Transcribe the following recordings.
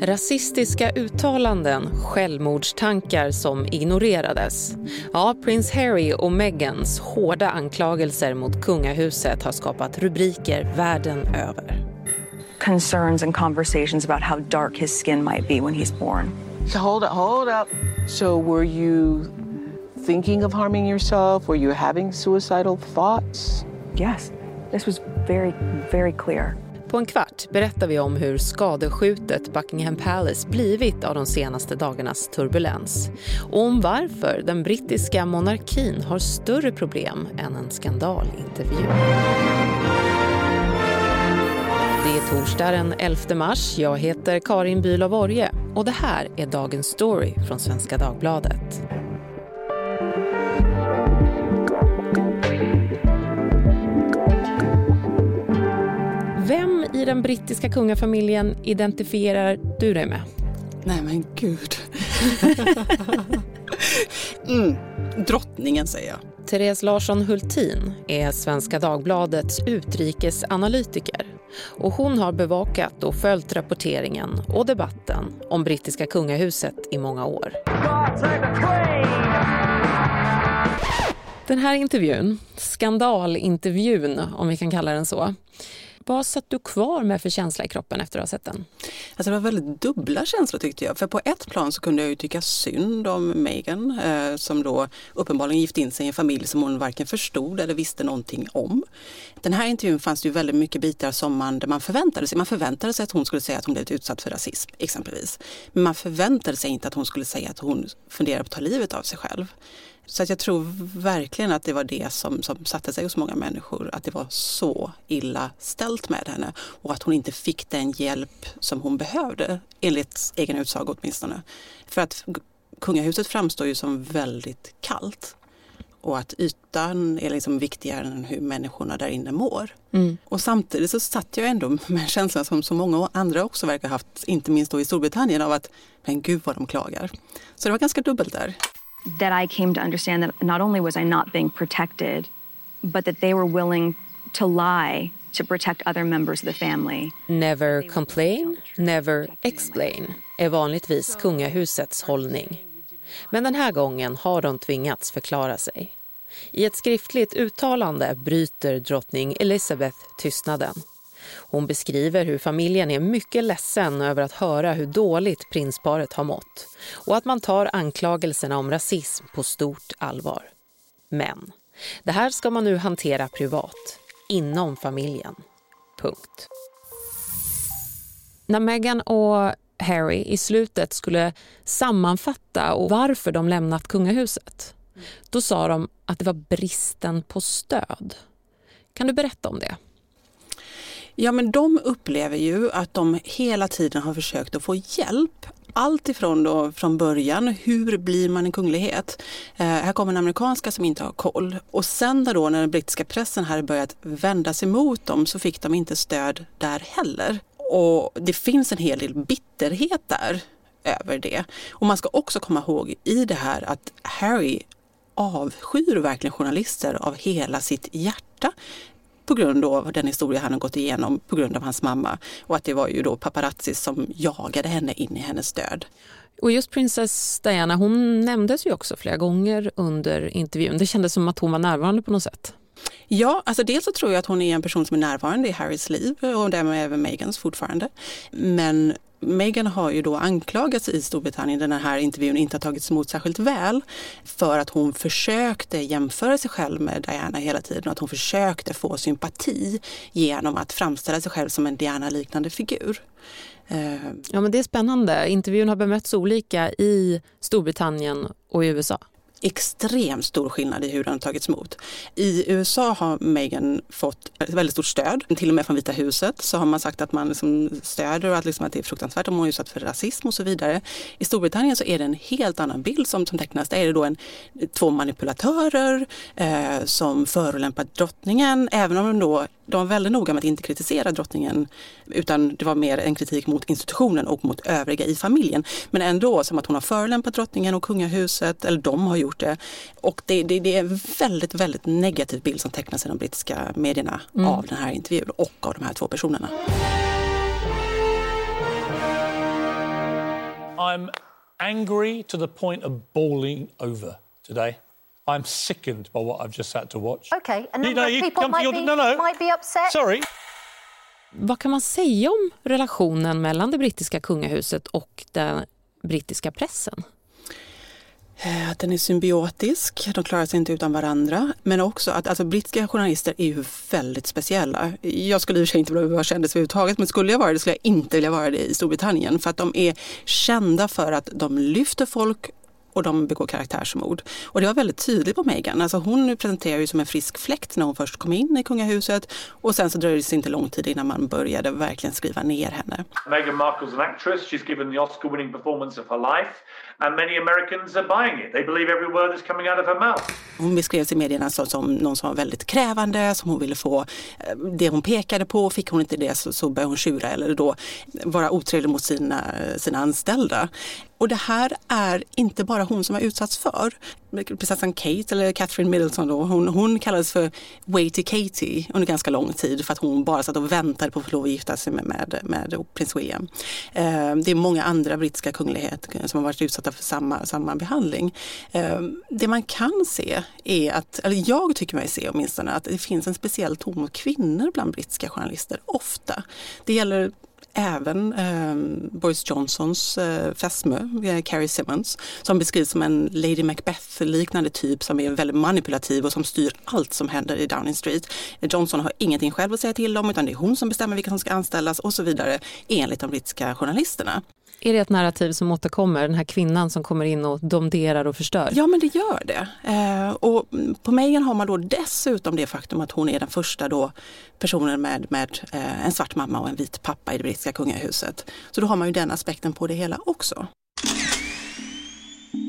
Rasistiska uttalanden, självmordstankar som ignorerades. Ja, prins Harry och Meghans hårda anklagelser mot kungahuset har skapat rubriker världen över. Concerns and conversations about how dark his skin might be when he's born. So hold up, hold up. So were you thinking of harming yourself? Were you having suicidal thoughts? Yes, this was very, very clear. På en kvart berättar vi om hur skadeskjutet Buckingham Palace blivit av de senaste dagarnas turbulens och om varför den brittiska monarkin har större problem än en skandalintervju. Det är torsdag den 11 mars. Jag heter Karin Bülow Orje och det här är dagens story från Svenska Dagbladet. I den brittiska kungafamiljen identifierar du dig med? Nej men gud. mm, drottningen säger jag. Therese Larsson Hultin är Svenska Dagbladets utrikesanalytiker och hon har bevakat och följt rapporteringen och debatten om brittiska kungahuset i många år. Den här intervjun, skandalintervjun om vi kan kalla den så, vad satt du kvar med för känsla i kroppen efter att ha sett den? Alltså det var väldigt dubbla känslor tyckte jag. För på ett plan så kunde jag ju tycka synd om Meghan eh, som då uppenbarligen gift in sig i en familj som hon varken förstod eller visste någonting om. Den här intervjun fanns det ju väldigt mycket bitar som man, där man förväntade sig. Man förväntade sig att hon skulle säga att hon blivit utsatt för rasism exempelvis. Men man förväntade sig inte att hon skulle säga att hon funderar på att ta livet av sig själv. Så att jag tror verkligen att det var det som, som satte sig hos många människor, att det var så illa ställt med henne och att hon inte fick den hjälp som hon behövde, enligt egen utsago åtminstone. För att kungahuset framstår ju som väldigt kallt och att ytan är liksom viktigare än hur människorna där inne mår. Mm. Och samtidigt så satt jag ändå med känslan som så många andra också verkar ha haft, inte minst då i Storbritannien, av att men gud vad de klagar. Så det var ganska dubbelt där that I came to understand that not only was I not being protected, but that they were willing to lie to protect other members of the family. Never complain, never explain är vanligtvis kungahusets hållning. Men den här gången har de tvingats förklara sig. I ett skriftligt uttalande bryter drottning Elizabeth tystnaden. Hon beskriver hur familjen är mycket ledsen över att höra hur dåligt prinsparet har mått och att man tar anklagelserna om rasism på stort allvar. Men det här ska man nu hantera privat, inom familjen. Punkt. När Meghan och Harry i slutet skulle sammanfatta och varför de lämnat kungahuset då sa de att det var bristen på stöd. Kan du berätta om det? Ja men de upplever ju att de hela tiden har försökt att få hjälp allt ifrån då från början, hur blir man en kunglighet? Eh, här kommer en amerikanska som inte har koll. Och sen då när den brittiska pressen hade börjat vända sig mot dem så fick de inte stöd där heller. Och det finns en hel del bitterhet där över det. Och man ska också komma ihåg i det här att Harry avskyr verkligen journalister av hela sitt hjärta på grund av den historia han har gått igenom på grund av hans mamma. Och att det var ju då paparazzi som jagade henne in i hennes död. Och just prinsess Diana, hon nämndes ju också flera gånger under intervjun. Det kändes som att hon var närvarande på något sätt. Ja, alltså dels så tror jag att hon är en person som är närvarande i Harrys liv och därmed även Megans fortfarande. Men Meghan har ju då anklagats i Storbritannien, den här intervjun inte har tagits emot särskilt väl, för att hon försökte jämföra sig själv med Diana hela tiden och att hon försökte få sympati genom att framställa sig själv som en Diana-liknande figur. Eh, ja men det är spännande. Intervjun har bemötts olika i Storbritannien och i USA extremt stor skillnad i hur den har tagits emot. I USA har Meghan fått väldigt stort stöd. Till och med från Vita huset så har man sagt att man liksom stöder och att, liksom att det är fruktansvärt om hon är utsatt för rasism och så vidare. I Storbritannien så är det en helt annan bild som, som tecknas. Där är det då en, två manipulatörer eh, som förolämpar drottningen. Även om de då de var väldigt noga med att inte kritisera drottningen utan det var mer en kritik mot institutionen och mot övriga i familjen. Men ändå som att hon har förolämpat drottningen och kungahuset, eller de har gjort det. Och det, det, det är en väldigt, väldigt negativ bild som tecknas i de brittiska medierna mm. av den här intervjun och av de här två personerna. I'm angry to the point of bawling over today. I'm sickened by what I've just had to watch. Okay, a You number know, of you people might, your- be, no, no. might be upset. Sorry. Vad kan man säga om relationen mellan det brittiska kungahuset och den brittiska pressen? Eh, Att den är symbiotisk, de klarar sig inte utan varandra. Men också att alltså, brittiska journalister är ju väldigt speciella. Jag skulle i och för sig inte vilja vara kändis överhuvudtaget, men skulle jag vara det skulle jag inte vilja vara det i Storbritannien. För att de är kända för att de lyfter folk och de begår karaktärsmord. Och det var väldigt tydligt på Meghan. Alltså hon presenterar ju som en frisk fläkt när hon först kom in i kungahuset och sen så dröjde det inte lång tid innan man började verkligen skriva ner henne. Meghan Markle's an actress. She's given the Oscar winning performance of her life. And many Americans are buying it. They believe every word that's coming out of her mouth. Hon beskrevs i medierna som, som någon som var väldigt krävande, som hon ville få eh, det hon pekade på. Fick hon inte det så, så började hon tjura eller då vara otrevlig mot sina, sina anställda. Och det här är inte bara hon som har utsatts för. Prinsessan Kate, eller Catherine Middleton, då, hon, hon kallades för Waity Katie under ganska lång tid för att hon bara satt och väntade på att få lov att gifta sig med, med, med prins William. Eh, det är många andra brittiska kungligheter som har varit utsatta för samma, samma behandling. Eh, det man kan se är att, eller jag tycker mig se åtminstone, att det finns en speciell ton mot kvinnor bland brittiska journalister, ofta. Det gäller även eh, Boris Johnsons eh, fästmö, eh, Carrie Simmons, som beskrivs som en Lady Macbeth-liknande typ som är väldigt manipulativ och som styr allt som händer i Downing Street. Johnson har ingenting själv att säga till om utan det är hon som bestämmer vilka som ska anställas och så vidare enligt de brittiska journalisterna. Är det ett narrativ som återkommer, den här kvinnan som kommer in och domderar och förstör? Ja, men det gör det. Eh, och på Meghan har man då dessutom det faktum att hon är den första då personen med, med eh, en svart mamma och en vit pappa i det brittiska kungahuset. Så då har man ju den aspekten på det hela också.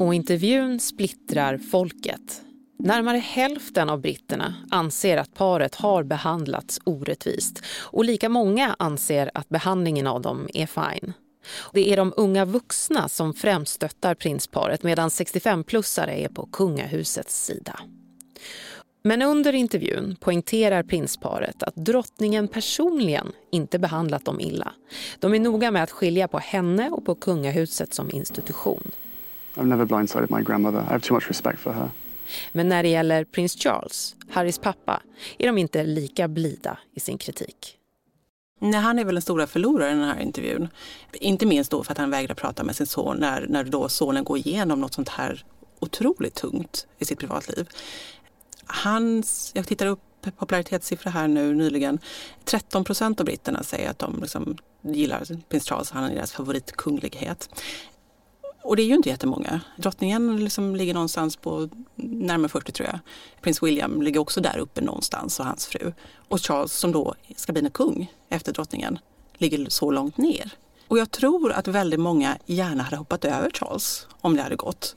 Och intervjun splittrar folket. Närmare hälften av britterna anser att paret har behandlats orättvist och lika många anser att behandlingen av dem är fine. Det är de unga vuxna som främst stöttar prinsparet medan 65-plussare är på kungahusets sida. Men under intervjun poängterar prinsparet att drottningen personligen inte behandlat dem illa. De är noga med att skilja på henne och på kungahuset som institution. I've never blindsided my grandmother. I have too much respect for her. Men när det gäller prins Charles, Harrys pappa, är de inte lika blida i sin kritik. Nej, han är väl den stora förloraren i den här intervjun. Inte minst då för att han vägrar prata med sin son när, när då sonen går igenom något sånt här otroligt tungt i sitt privatliv. Hans, jag tittar upp popularitetssiffror här nu nyligen. 13 procent av britterna säger att de liksom gillar prins Charles, han är deras favoritkunglighet. Och det är ju inte jättemånga. Drottningen liksom ligger någonstans på närmare 40 tror jag. Prins William ligger också där uppe någonstans och hans fru. Och Charles som då ska bli en kung efter drottningen ligger så långt ner. Och jag tror att väldigt många gärna hade hoppat över Charles om det hade gått.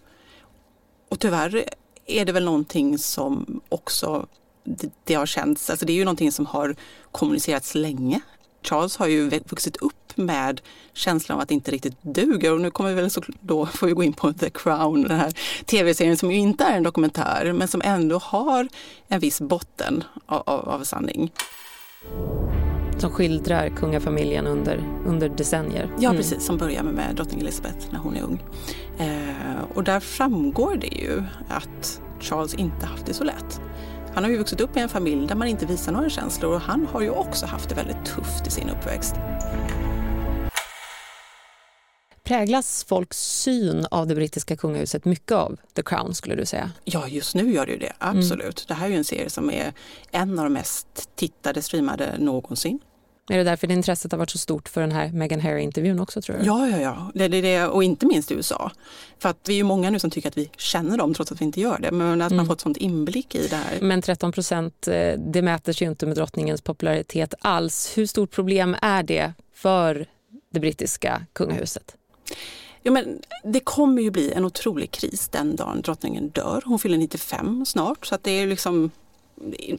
Och tyvärr är det väl någonting som också det, det har känts, alltså det är ju någonting som har kommunicerats länge. Charles har ju vuxit upp med känslan av att det inte riktigt duger och nu kommer vi väl så, då får vi gå in på The Crown, den här tv-serien som ju inte är en dokumentär men som ändå har en viss botten av, av, av sanning. Som skildrar kungafamiljen under, under decennier. Ja precis, som börjar med drottning Elizabeth när hon är ung. Eh, och där framgår det ju att Charles inte haft det så lätt. Han har ju vuxit upp i en familj där man inte visar några känslor och han har ju också haft det väldigt tufft i sin uppväxt. Präglas folks syn av det brittiska kungahuset mycket av The Crown skulle du säga? Ja, just nu gör det ju det, absolut. Mm. Det här är ju en serie som är en av de mest tittade, streamade någonsin. Är det därför det intresset har varit så stort för den här Meghan Harry-intervjun också tror du? Ja, ja, ja. Det, det, det, och inte minst i USA. För att vi är ju många nu som tycker att vi känner dem trots att vi inte gör det. Men att mm. man fått sånt inblick i det här. Men 13 procent, det mäter sig ju inte med drottningens popularitet alls. Hur stort problem är det för det brittiska kungahuset? Ja, men det kommer ju bli en otrolig kris den dagen drottningen dör. Hon fyller 95 snart så att det är liksom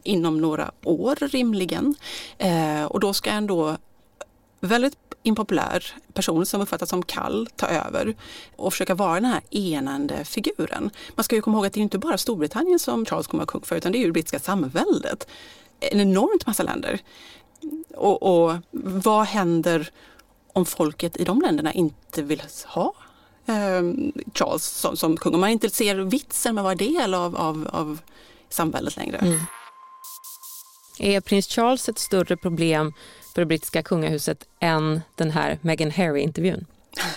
inom några år rimligen. Eh, och då ska en då väldigt impopulär person som uppfattas som kall ta över och försöka vara den här enande figuren. Man ska ju komma ihåg att det är inte bara Storbritannien som Charles kommer att vara kung för utan det är ju det brittiska samväldet. En enormt massa länder. Och, och vad händer om folket i de länderna inte vill ha eh, Charles som, som kung. Och man inte ser vitsen med att vara del av, av, av samväldet längre. Mm. Är prins Charles ett större problem för det brittiska kungahuset än den här Meghan Harry-intervjun?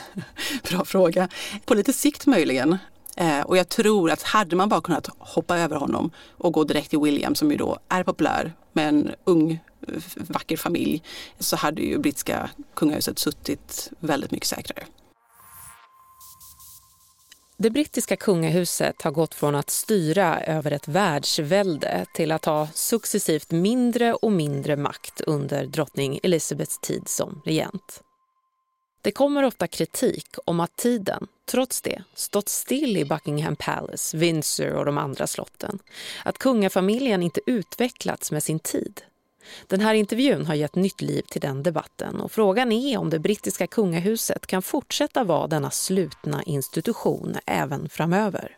Bra fråga. På lite sikt möjligen. Eh, och jag tror att hade man bara kunnat hoppa över honom och gå direkt till William som ju då är populär med en ung eh, vacker familj så hade ju brittiska kungahuset suttit väldigt mycket säkrare. Det brittiska kungahuset har gått från att styra över ett världsvälde till att ha successivt mindre och mindre makt under drottning Elizabeths tid som regent. Det kommer ofta kritik om att tiden, trots det, stått still i Buckingham Palace, Windsor och de andra slotten. Att kungafamiljen inte utvecklats med sin tid. Den här intervjun har gett nytt liv till den debatten och frågan är om det brittiska kungahuset kan fortsätta vara denna slutna institution även framöver.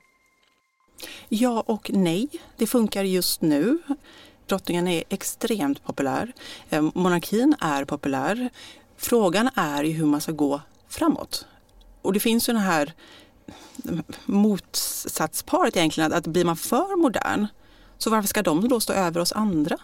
Ja och nej. Det funkar just nu. Drottningen är extremt populär. Eh, monarkin är populär. Frågan är ju hur man ska gå framåt. Och det finns ju det här motsatsparet egentligen, att blir man för modern, så varför ska de då stå över oss andra?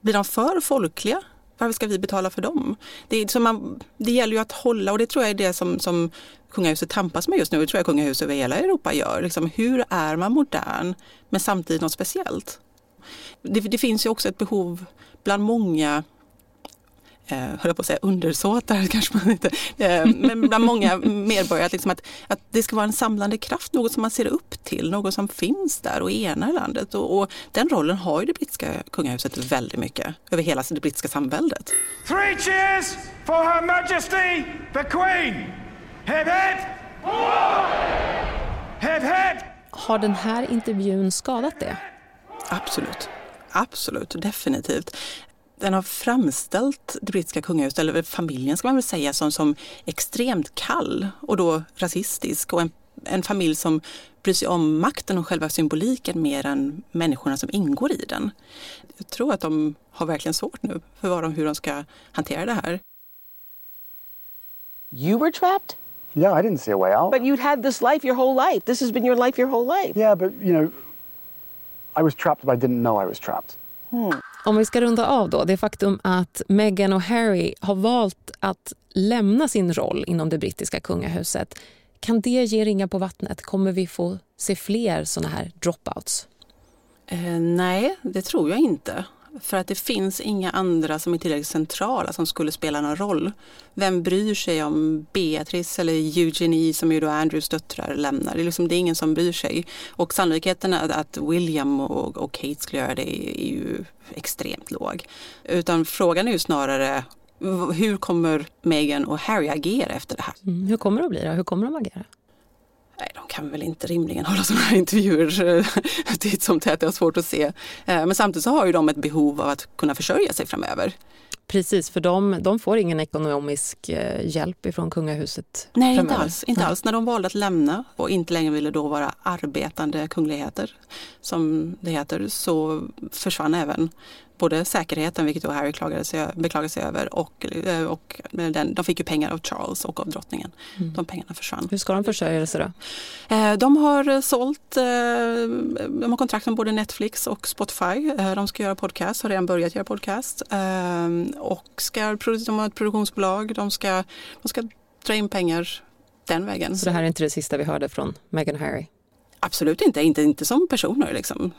Blir de för folkliga? Varför ska vi betala för dem? Det, är, man, det gäller ju att hålla och det tror jag är det som, som kungahuset tampas med just nu. Det tror jag kungahuset över hela Europa gör. Liksom, hur är man modern men samtidigt något speciellt? Det, det finns ju också ett behov bland många eh, höll på att säga undersåtar kanske man inte, eh, men bland många medborgare liksom att, att det ska vara en samlande kraft, något som man ser upp till, något som finns där och enar landet. Och, och den rollen har ju det brittiska kungahuset väldigt mycket över hela det brittiska samväldet. Three cheers for her majesty the queen! Head, head! Head, head! Har den här intervjun skadat det? Absolut. Absolut, definitivt den har framställt det brittiska kungahuset, eller familjen ska man väl säga, som, som extremt kall och då rasistisk och en, en familj som bryr sig om makten och själva symboliken mer än människorna som ingår i den. Jag tror att de har verkligen svårt nu för vad de, hur de ska hantera det här. You were trapped? Yeah, I didn't see a way out. But you'd had this life your whole life. This has been your life your whole life. Yeah, but you know, I was trapped but I didn't know I was trapped. Mm. Om vi ska runda av då, det faktum att Meghan och Harry har valt att lämna sin roll inom det brittiska kungahuset. Kan det ge ringar på vattnet? Kommer vi få se fler såna här dropouts? Eh, nej, det tror jag inte. För att det finns inga andra som är tillräckligt centrala som skulle spela någon roll. Vem bryr sig om Beatrice eller Eugenie som ju då Andrews döttrar lämnar? Det är, liksom, det är ingen som bryr sig. Och sannolikheten att William och, och Kate skulle göra det är, ju extremt låg. Utan frågan är ju snarare hur kommer Meghan och Harry agera efter det här? Mm, hur kommer det att bli då? Hur kommer de agera? Nej, de kan väl inte rimligen hålla sådana här intervjuer titt som tätt, jag har svårt att se. Eh, men samtidigt så har ju de ett behov av att kunna försörja sig framöver. Precis, för de, de får ingen ekonomisk eh, hjälp ifrån kungahuset Nej, framöver. inte alls. Inte Nej. alls. När de valde att lämna och inte längre ville då vara arbetande kungligheter, som det heter, så försvann även både säkerheten, vilket då Harry klagade sig, beklagade sig över, och, eh, och den, de fick ju pengar av Charles och av drottningen. Mm. De pengarna försvann. Hur ska de försörja sig då? Eh, de har sålt, eh, de har kontrakt med både Netflix och Spotify. De ska göra podcast, har redan börjat göra podcast. Och ska, de har ett produktionsbolag, de ska, de ska dra in pengar den vägen. Så det här är inte det sista vi hörde från Meghan och Harry? Absolut inte, inte, inte som personer. Liksom.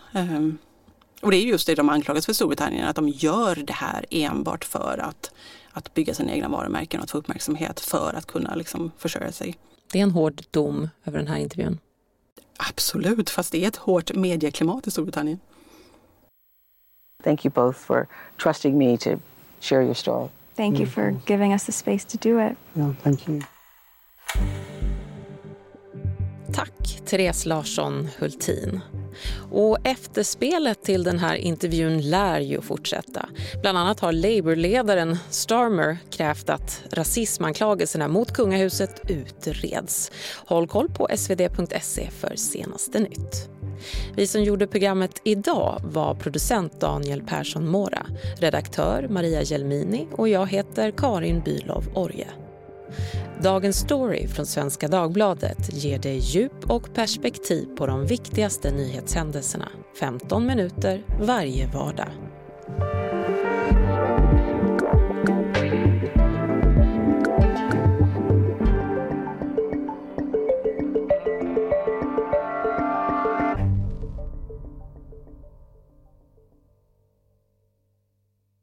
Och det är just det de anklagas för Storbritannien, att de gör det här enbart för att, att bygga sina egna varumärken och att få uppmärksamhet för att kunna liksom försörja sig. Det är en hård dom över den här intervjun. Absolut, fast det är ett hårt medieklimat i Storbritannien. Thank you both for trusting me to share your story. Thank you for giving us the space to do it. Yeah, thank you. Tack, Therese Larsson Hultin. Och efterspelet till den här intervjun lär ju fortsätta. Bland annat har Labourledaren Starmer krävt att rasismanklagelserna mot kungahuset utreds. Håll koll på svd.se för senaste nytt. Vi som gjorde programmet idag var producent Daniel Persson Mora, redaktör Maria Gelmini och jag heter Karin Bylov Orje. Dagens story från Svenska Dagbladet ger dig djup och perspektiv på de viktigaste nyhetshändelserna. 15 minuter varje vardag.